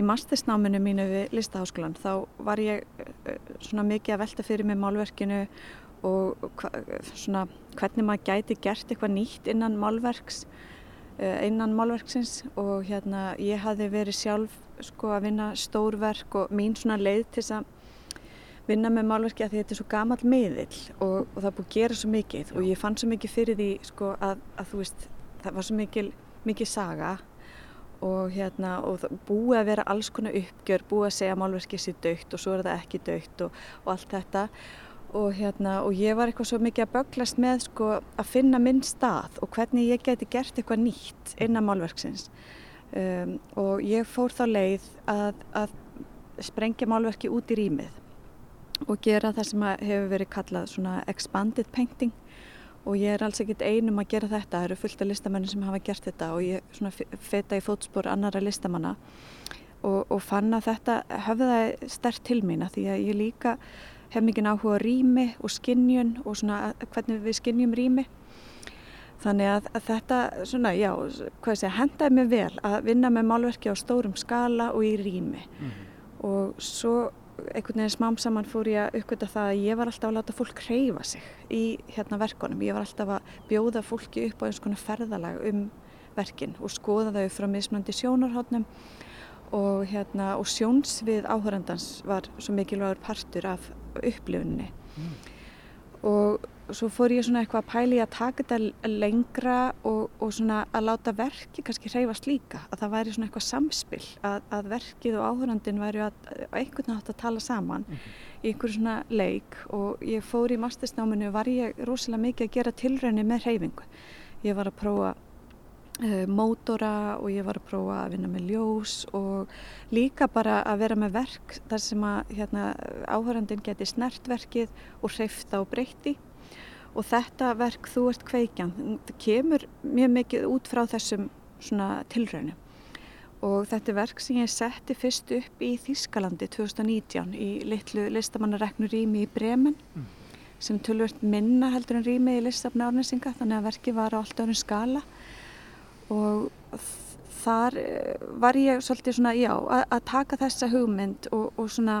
í mastersnáminu mínu við Listaháskólan þá var ég eh, svona mikið að velta fyrir mig málverkinu og svona hvernig maður gæti gert eitthvað nýtt innan málverks, eh, innan málverksins og hérna ég hafði verið sjálf sko að vinna stórverk og mín svona leið til þess að vinna með málverki að þetta er svo gamal miðill og, og það búið að gera svo mikið Já. og ég fann svo mikið fyrir því sko að, að þú veist það var svo mikið, mikið saga og hérna og búið að vera alls konar uppgjör, búið að segja málverkið sé dögt og svo er það ekki dögt og, og allt þetta og hérna og ég var eitthvað svo mikið að böglast með sko að finna minn stað og hvernig ég geti gert eitthvað nýtt innan málverksins. Um, og ég fór þá leið að, að sprengja málverki út í rýmið og gera það sem hefur verið kallað expanded painting. Og ég er alls ekkit einum að gera þetta, það eru fullt af listamennin sem hafa gert þetta og ég feta í fótspor annara listamanna. Og, og fann að þetta höfðaði stert til mín að því að ég líka hef mikið áhuga rými og skinnjun og svona hvernig við skinnjum rými þannig að, að þetta svona, já, hvað sé, hendaði mig vel að vinna með málverki á stórum skala og í rými mm -hmm. og svo einhvern veginn smám saman fór ég að uppgöta það að ég var alltaf að láta fólk hreyfa sig í hérna verkonum. Ég var alltaf að bjóða fólki upp á eins konar ferðalag um verkin og skoða þau frá mismöndi sjónarhóttnum og, hérna, og sjónsvið áhörandans var svo mikilvægur partur af upplifunni. Mm. Og svo fór ég svona eitthvað að pæli að taka þetta lengra og, og svona að láta verki kannski hreyfast líka að það væri svona eitthvað samspill að, að verkið og áhörandin væri að, að einhvern nátt að tala saman mm -hmm. í einhverju svona leik og ég fór í mastersnáminu var ég rosalega mikið að gera tilræni með hreyfingu ég var að prófa mótora og ég var að prófa að vinna með ljós og líka bara að vera með verk þar sem að hérna, áhörandin geti snertverkið og hreyfta og breyti og þetta verk Þú ert kveikjan það kemur mjög mikið út frá þessum tilraunum. Og þetta er verk sem ég setti fyrst upp í Þískalandi 2019 í litlu listamannareknu rými í Bremen mm. sem tölvört minna heldur en rými í listafna árnesinga þannig að verki var á allt öðrum skala og þar eh, var ég svolítið svona já að, að taka þessa hugmynd og, og svona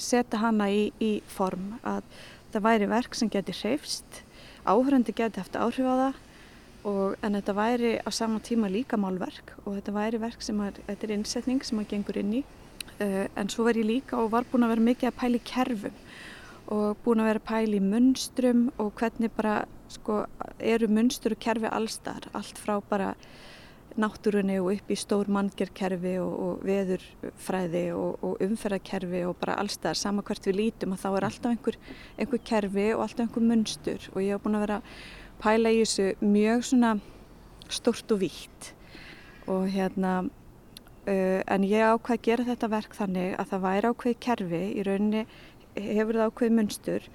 setja hana í, í form. Að þetta væri verk sem geti hreifst, áhörandi geti haft áhrif á það og, en þetta væri á sama tíma líka málverk og þetta væri verk sem er, þetta er innsetning sem maður gengur inn í. Uh, en svo var ég líka og var búin að vera mikið að pæli kerfum og búin að vera að pæli munstrum og hvernig bara sko eru munstur og kerfi allstar, allt frá bara náttúrunni og upp í stór manngerkerfi og, og veðurfræði og, og umferðarkerfi og bara allstað sama hvert við lítum og þá er alltaf einhver, einhver kerfi og alltaf einhver munstur. Og ég hef búin að vera pæla í þessu mjög svona stort og vítt. Og hérna uh, en ég ákvað að gera þetta verk þannig að það væri ákveð kerfi í rauninni hefur það ákveð munstur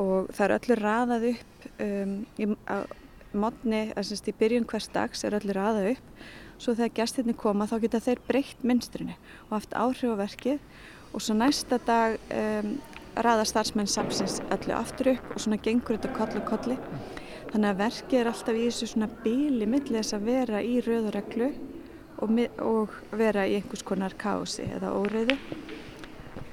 og það er öllu raðað upp um, í, á, að í byrjun hvers dags er öllu raða upp. Svo þegar gestinni koma þá geta þeir breytt mynstrinu og haft áhrif á verkið. Og svo næsta dag um, raða starfsmenn samsins öllu aftur upp og svona gengur þetta koll og kolli. Þannig að verkið er alltaf í þessu svona bíli millið þess að vera í rauðureglu og, og vera í einhvers konar kási eða óreiðu.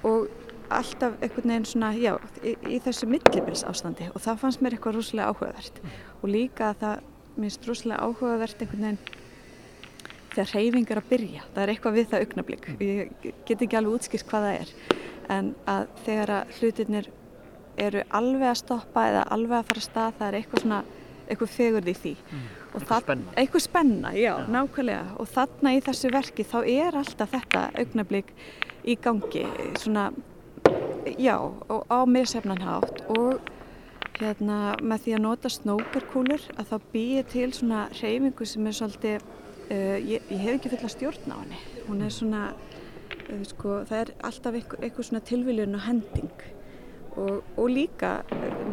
Og alltaf einhvern veginn svona, já, í, í þessu millibils ástandi og það fannst mér eitthvað rúslega áhugavert. Mm. og líka að það minnst rúslega áhugavert einhvern veginn þegar reyfing er að byrja, það er eitthvað við það augnablík, mm. ég get ekki alveg útskýrst hvað það er, en að þegar að hlutirnir eru alveg að stoppa eða alveg að fara að stað, það er eitthvað svona, eitthvað fegurð í því. Mm. og eitthvað spenna, eitthvað spenna já, já, nákvæmlega. Og þarna í þessu verki þá er alltaf þetta augnablík í gangi, svona já, og á misefnan hátt og hérna með því að nota snóperkúlur að þá býja til svona reyfingu sem er svolítið, uh, ég, ég hef ekki fulla stjórn á henni, hún er svona, uh, sko, það er alltaf eitthvað, eitthvað svona tilviljun og hending og, og líka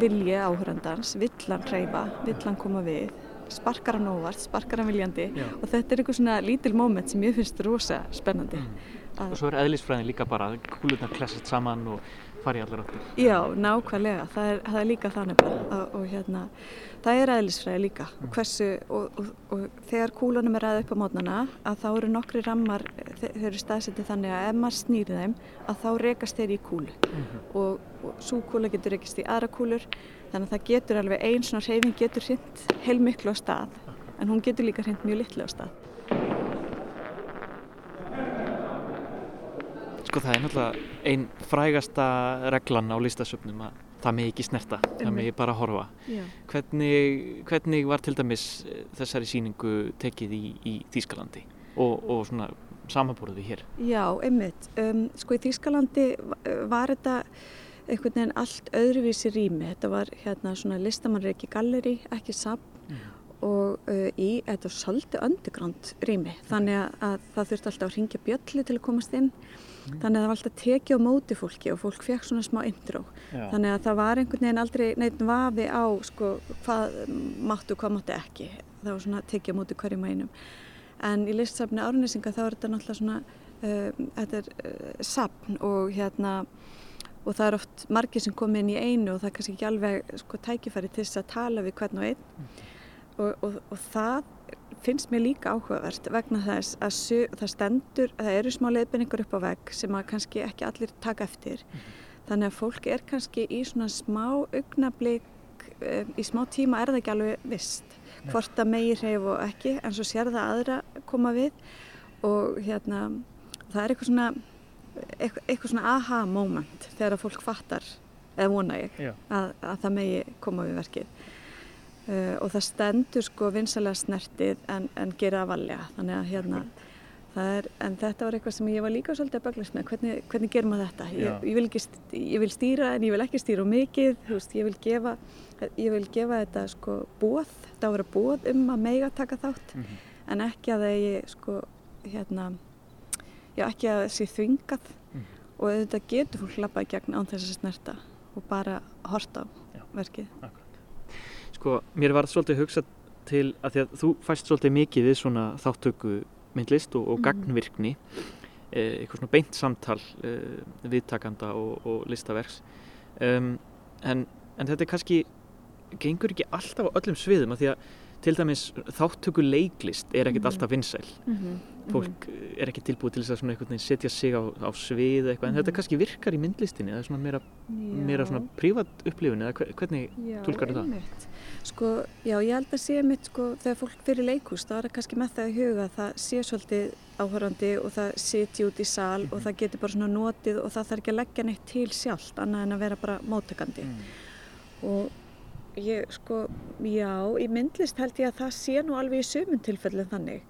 vilji áhörandans, vill hann reyfa, vill hann koma við, sparkar hann óvart, sparkar hann viljandi já. og þetta er eitthvað svona lítil móment sem ég finnst rosa spennandi. Mm. Og svo er eðlisfræðin líka bara, kúlurnar klessast saman og fara í allar áttir. Já, nákvæmlega, það er, það er líka þannig bara og, og hérna, það er eðlisfræði líka og hversu, og, og, og þegar kúlunum er aðeins upp á mótnana að þá eru nokkri rammar, þeir eru staðsettið þannig að ef maður snýri þeim að þá rekast þeir í kúlu mm -hmm. og svo kúla getur rekast í aðra kúlur þannig að það getur alveg einn svona reyfing getur hrind heilmiklu á stað en hún getur líka hrind mjög litlu á stað. Sko það er náttúrulega einn frægasta reglan á listasöfnum að það með ekki snerta, það með bara horfa. Hvernig, hvernig var til dæmis eh, þessari síningu tekið í, í Þýskalandi og, og svona samanbúruð við hér? Já, einmitt. Um, sko í Þýskalandi var þetta einhvern veginn allt öðruvísi rými. Þetta var hérna svona listamannreiki galleri, ekki sapn mm. og uh, í, þetta svolítið underground rými. Þannig að, að það þurfti alltaf að ringja bjölli til að komast inn. Þannig að það var alltaf tekið á móti fólki og fólk fekk svona smá intro. Já. Þannig að það var einhvern veginn aldrei neitt vafi á sko, hvað máttu og hvað máttu ekki. Það var svona tekið á móti hverjum einum. En í listsafni árnýsinga þá er þetta náttúrulega svona, uh, þetta er uh, safn og hérna og það er oft margir sem kom inn í einu og það er kannski ekki alveg sko, tækifæri til þess að tala við hvern og einn mm. og, og, og það finnst mér líka áhugavert vegna þess að það stendur, það eru smá leiðbynningur upp á vegg sem að kannski ekki allir taka eftir. -hmm. Þannig að fólk er kannski í svona smá augnablík, um, í smá tíma er það ekki alveg vist hvort að meir hefur og ekki en svo sér það aðra koma við og hérna það er eitthvað svona, eitthvað svona aha moment þegar að fólk fattar, eða vona ég, að, að það megi koma við verkið. Uh, og það stendur sko vinsalega snertið en, en gera að valja þannig að hérna er, en þetta var eitthvað sem ég var líka svolítið að baglast með hvernig, hvernig gerum maður þetta ég, ég, vil ekki, ég vil stýra en ég vil ekki stýra mikið, veist, ég, vil gefa, ég vil gefa þetta sko bóð þetta á að vera bóð um að meiga taka þátt mm -hmm. en ekki að það ég sko hérna já ekki að það sé þvingað mm -hmm. og þetta getur fólk lappa í gegn án þess að snerta og bara horta á já. verkið Akkur. Sko, mér var svolítið hugsað til að því að þú fæst svolítið mikið við svona þáttöku myndlist og, og mhm. gagnvirkni eh, eitthvað svona beint samtal eh, viðtakanda og, og listaverks um, en, en þetta er kannski gengur ekki alltaf á öllum sviðum að því að til dæmis þáttöku leiklist er ekkert mm -hmm. alltaf vinsæl mm -hmm. Fólk er ekki tilbúið til þess að setja sig á, á svið eitthvað en mm -hmm. þetta kannski virkar í myndlistinni eða svona meira, meira svona prívat upplifun eða hvernig tólkar þetta? Sko, já, ég held að sé mitt sko þegar fólk fyrir leikúst þá er það kannski með það í huga það sé svolítið áhörandi og það sitji út í sal og mhm. það getur bara svona notið og það þarf ekki að leggja neitt til sjálft annað en að vera bara móttökandi mm. og Ég, sko, já, í myndlist held ég að það sé nú alveg í sumun tilfellin þannig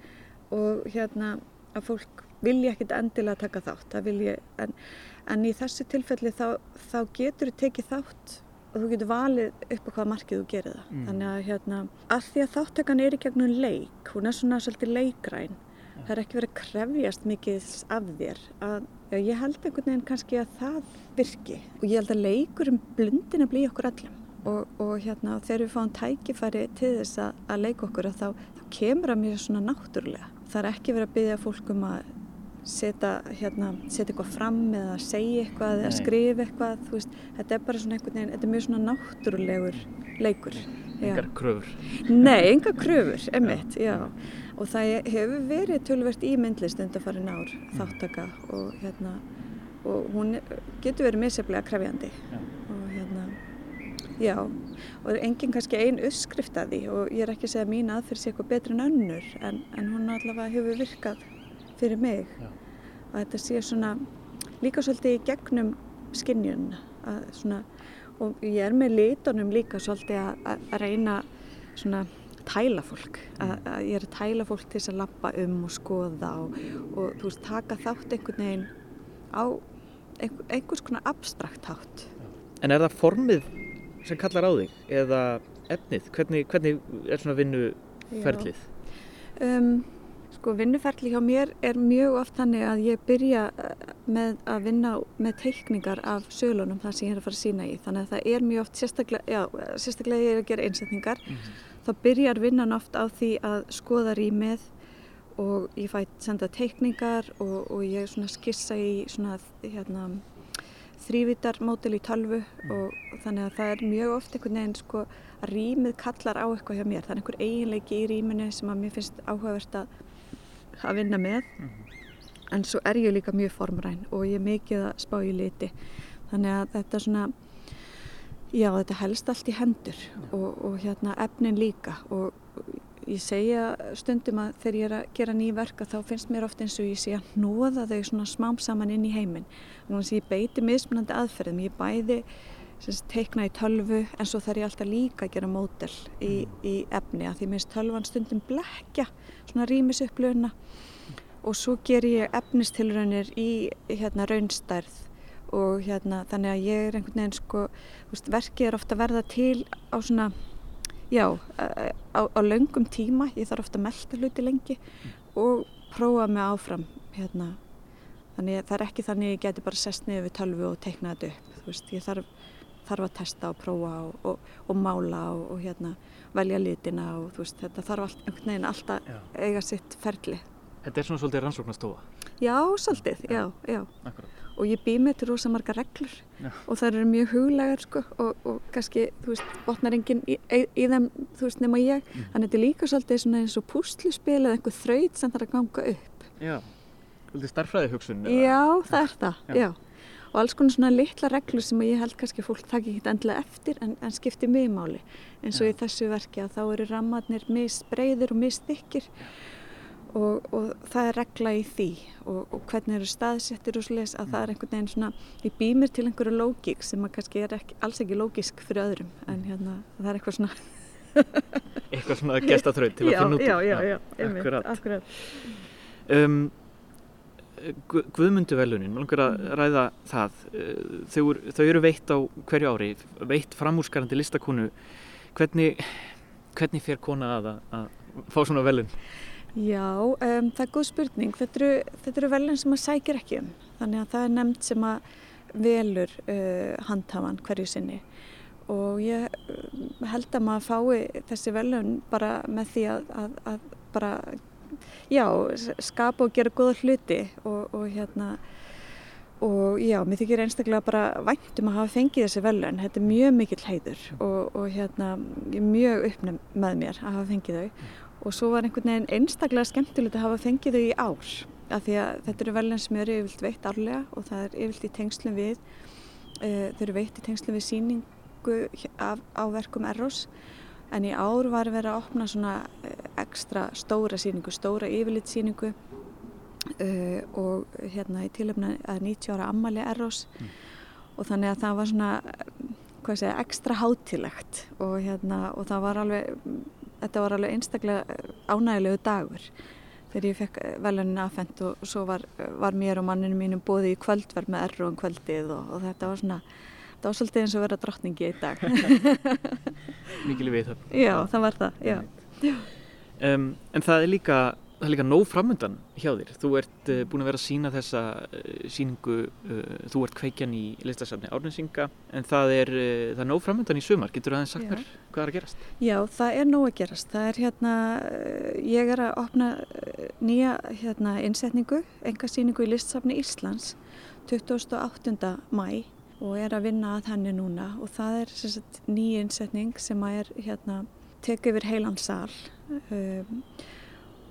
og hérna að fólk vilja ekkert endilega taka þátt, vilja, en, en í þessu tilfelli þá, þá getur þú tekið þátt og þú getur valið upp á hvaða markið þú gerir það. Mm. Þannig að hérna, að því að þáttökan er í gegnum leik, hún er svona svolítið leikræn, ja. það er ekki verið að krefjast mikið af þér. Að, já, ég held einhvern veginn kannski að það virki og ég held að leikurum blundin að bli okkur allum og, og hérna, þegar við fáum tækifæri til þess að, að leika okkur þá, þá kemur það mjög svona náttúrulega. Það er ekki verið að byggja fólk um að setja hérna, eitthvað fram eða segja eitthvað eða skrifa eitthvað. Veist, þetta er bara svona einhvern veginn, þetta er mjög svona náttúrulegur leikur. Engar kröfur? Nei, engar kröfur, emitt, já. já. Og það hefur verið tölvert í myndlist undan farin ár þáttaka og hérna og hún getur verið misjaflega krefjandi. Já. Já, og það er enginn kannski einn uppskrift að því og ég er ekki að segja að mín aðferð sé eitthvað betri en önnur en, en hún allavega hefur virkað fyrir mig Já. og þetta sé svona líka svolítið í gegnum skinnjun og ég er með litunum líka svolítið að, að reyna svona tæla fólk, að, mm. að ég er að tæla fólk til þess að lappa um og skoða og, og þú veist, taka þátt einhvern veginn á einhvers konar abstrakt hátt. En er það formið sem kallar á þig eða efnið? Hvernig, hvernig er svona vinnuferlið? Um, sko vinnuferlið hjá mér er mjög oft þannig að ég byrja uh, með að vinna með teikningar af sölunum þar sem ég er að fara að sína í. Þannig að það er mjög oft, sérstaklega, já, sérstaklega ég er að gera einsetningar, mm -hmm. þá byrjar vinnan oft á því að skoða rýmið og ég fæ senda teikningar og, og ég skissa í svona hérna þrývítarmódel í tölvu og þannig að það er mjög oft einhvern veginn sko að rýmið kallar á eitthvað hjá mér. Það er einhver eiginleiki í rýminu sem að mér finnst áhugavert að, að vinna með mm -hmm. en svo er ég líka mjög formræn og ég er mikið að spá í liti. Þannig að þetta er svona, já þetta helst allt í hendur og, og hérna efnin líka og ég segja stundum að þegar ég er að gera ný verka þá finnst mér ofta eins og ég sé að nóða þau svona smám saman inn í heiminn. Þannig að ég beiti mismunandi aðferðum, ég bæði semst, teikna í tölvu en svo þarf ég alltaf líka að gera mótel í, í efni að því minnst tölvan stundum blekja svona rýmisupplöuna og svo ger ég efnistilraunir í hérna raunstærð og hérna þannig að ég er einhvern veginn sko, veist, verkið er ofta verða til á svona já, á, á löngum tíma, ég þarf ofta að melda hluti lengi og prófa mig áfram hérna. Þannig að það er ekki þannig að ég geti bara sest niður við tölvu og teikna þetta upp. Þú veist, ég þarf, þarf að testa og prófa og, og, og mála og, og hérna, velja litina og þú veist, þetta þarf allt, einhvern veginn alltaf já. eiga sitt ferli. Þetta er svona svolítið rannsóknastofa? Já, svolítið, já, já. Akkurát og ég bý með til rosa marga reglur Já. og það eru mjög huglegar sko og, og kannski, þú veist, botnar enginn í, í, í þeim, þú veist, nema ég. Mm. þannig að þetta er líka svolítið svona eins og púsluspil eða einhver þraut sem þarf að ganga upp. Já, svolítið starfræði hugsun Já, það er það, Já. Já. Og alls konar svona litla reglur sem ég held kannski fólk takk ekki endilega eftir en, en skiptir mjög máli eins og í þessu verki að þá eru rammarnir mist breyður og mist þykir og, og það er regla í því og, og hvernig eru staðsettir og sliðis að það er einhvern veginn svona í býmir til einhverju lógík sem að kannski er ekki, alls ekki lógísk fyrir öðrum en hérna það er eitthvað svona eitthvað svona gestaþraut til að finna út Já, já, já, akkurat, akkurat. Um, Guðmunduvelunin, maður langar að mm. ræða það þau, þau eru veitt á hverju ári veitt framúrskarandi listakonu hvernig, hvernig fer kona að að fá svona velun? Já, um, það er góð spurning. Þetta eru, eru velin sem maður sækir ekki um. Þannig að það er nefnt sem að velur uh, handhafan hverju sinni. Og ég uh, held að maður fái þessi velun bara með því að, að, að bara, já, skapa og gera góða hluti og, og hérna, og já, mér þykir einstaklega bara væntum að hafa fengið þessi velun. Þetta er mjög mikill heiður og, og hérna, ég er mjög uppnum með mér að hafa fengið þau og svo var einhvern veginn einstaklega skemmtilegt að hafa fengið þau í ár af því að þetta eru velin sem eru yfirlt veitt árlega og það er yfirlt í tengslum við uh, þau eru veitt í tengslum við síningu af, á verkum Erros en í ár var verið að opna svona uh, ekstra stóra síningu, stóra yfirlitt síningu uh, og hérna í tilöfna að 90 ára ammali Erros mm. og þannig að það var svona segja, ekstra hátilegt og, hérna, og það var alveg þetta var alveg einstaklega ánægilegu dagur. Þegar ég fekk velunin aðfendt og svo var, var mér og manninu mínum bóði í kvöldverð með erru um kvöldið og, og þetta var svona þetta var svolítið eins og vera drottningi í dag. Mikið við það Já, það var það, já. Um, En það er líka það er líka nóg framöndan hjá þér þú ert uh, búin að vera að sína þessa uh, síningu, uh, þú ert kveikjan í listasafni Árnensinga en það er, það er nóg framöndan í sumar getur þú aðeins sagt mér hvað er að gerast? Já, það er nóg að gerast það er hérna, ég er að opna nýja hérna innsetningu enga síningu í listasafni Íslands 28. mæ og er að vinna að henni núna og það er nýja innsetning sem að er hérna tekið yfir heilan sál um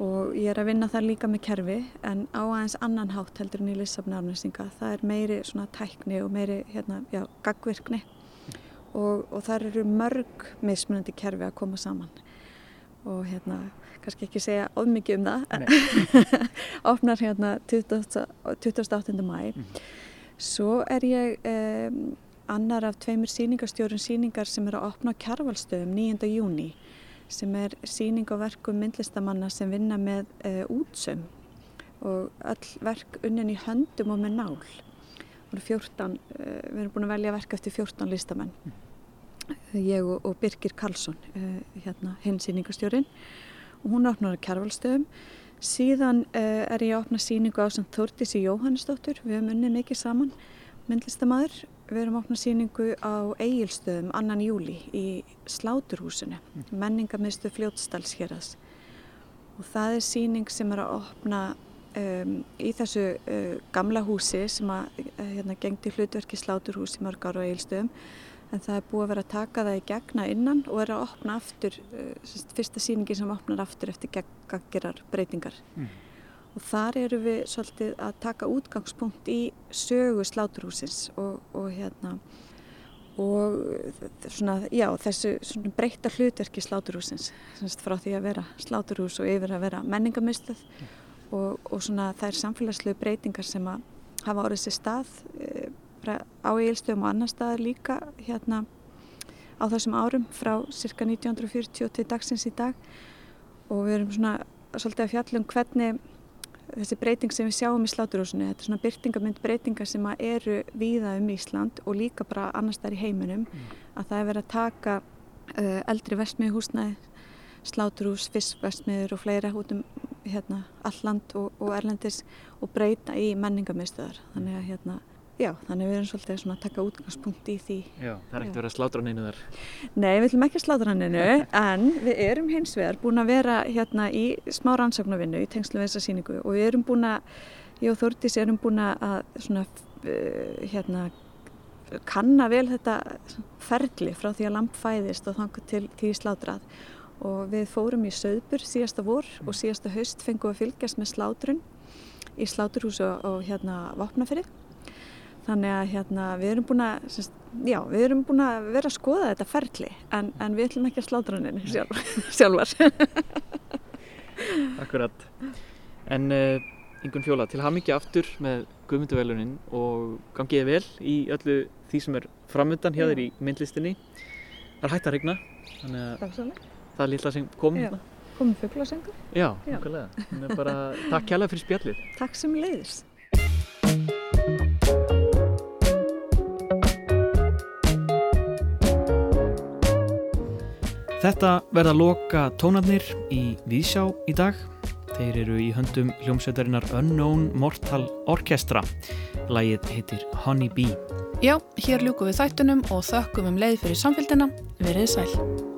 og ég er að vinna þar líka með kerfi en á aðeins annan hátt heldur en í Lissabni árnæsninga. Það er meiri svona tækni og meiri hérna, já, gagvirkni og, og þar eru mörg mismunandi kerfi að koma saman og hérna, kannski ekki segja of mikið um það en opnar hérna 20, 28. mæ mm. svo er ég um, annar af tveimur síningastjórun síningar sem eru að opna á kjarvalstöðum 9. júni sem er síning á verkum myndlistamanna sem vinna með uh, útsum og öll verk unnin í höndum og með nál. 14, uh, við erum búin að velja verk eftir 14 listamenn, mm. ég og, og Birgir Karlsson, uh, hérna, hinn síningastjórin og hún opnar á kjærvalstöðum. Síðan er ég að opna síningu á samt Þórtísi Jóhannesdóttur, við hefum unnið mikið saman, myndlistamæður Við erum opnað síningu á Egilstöðum annan júli í Sláturhúsinu, mm. menningarmiðstu fljótsdalshéras og það er síning sem er að opna um, í þessu uh, gamla húsi sem að hérna, gengdi hlutverki sláturhús í mörg ára á eilstöðum en það er búið að vera að taka það í gegna innan og er að opna aftur, uh, fyrsta síningi sem opnar aftur eftir geggerar breytingar. Mm. Og þar eru við svolítið að taka útgangspunkt í sögu sláturhúsins og, og hérna og svona, já, þessu breyta hlutverki sláturhúsins frá því að vera sláturhús og yfir að vera menningamistluð mm. og, og svona er samfélagslegu breytingar sem að hafa orðið sér stað e, á eilstöðum og annar staðar líka hérna á þessum árum frá cirka 1940 til dagsins í dag og við erum svona svolítið að fjallum hvernig þessi breyting sem við sjáum í sláturhúsinu, þetta er svona byrtingamind breytingar sem eru víða um Ísland og líka bara annars þar í heiminum mm. að það er verið að taka uh, eldri vestmiðhúsnaði, sláturhús, fiskvestmiður og fleira út um hérna, alland og, og erlendis og breyta í menningamiðstöðar þannig að hérna Já, þannig við erum svolítið svona að taka útgangspunkt í því. Já, það er ekkert að vera slátraninu þar. Nei, við ætlum ekki að slátraninu, en við erum hins vegar búin að vera hérna í smá rannsóknarvinnu í tengslu við þessa síningu og við erum búin að, ég og Þórtís erum búin að svona, uh, hérna, kanna vel þetta ferli frá því að lamp fæðist og þannig til því slátrað. Og við fórum í söðbur síðasta vor og síðasta haust fengum við að fylgjast með slátrun í sláturhúsu og hérna vopnafyrið Þannig að hérna, við erum búin að, semst, já, við erum búin að vera að skoða þetta ferli en, en við ætlum ekki að slátra henni sjálf, sjálfar. Akkurat. En uh, Ingun Fjóla, til haf mikið aftur með Guðmunduvelunin og gangiði vel í öllu því sem er framöndan hjá þér í myndlistinni. Það er hægt að regna, þannig að það er lilla sem komum hérna. Komum fugglasengur? Já, bara takk kjærlega fyrir spjallið. Takk sem leiðist. Þetta verða loka tónarnir í Vísjá í dag. Þeir eru í höndum hljómsveitarinnar Unknown Mortal Orchestra. Lægið heitir Honey Bee. Já, hér ljúku við þættunum og þökkum um leið fyrir samfélgina. Verið sæl.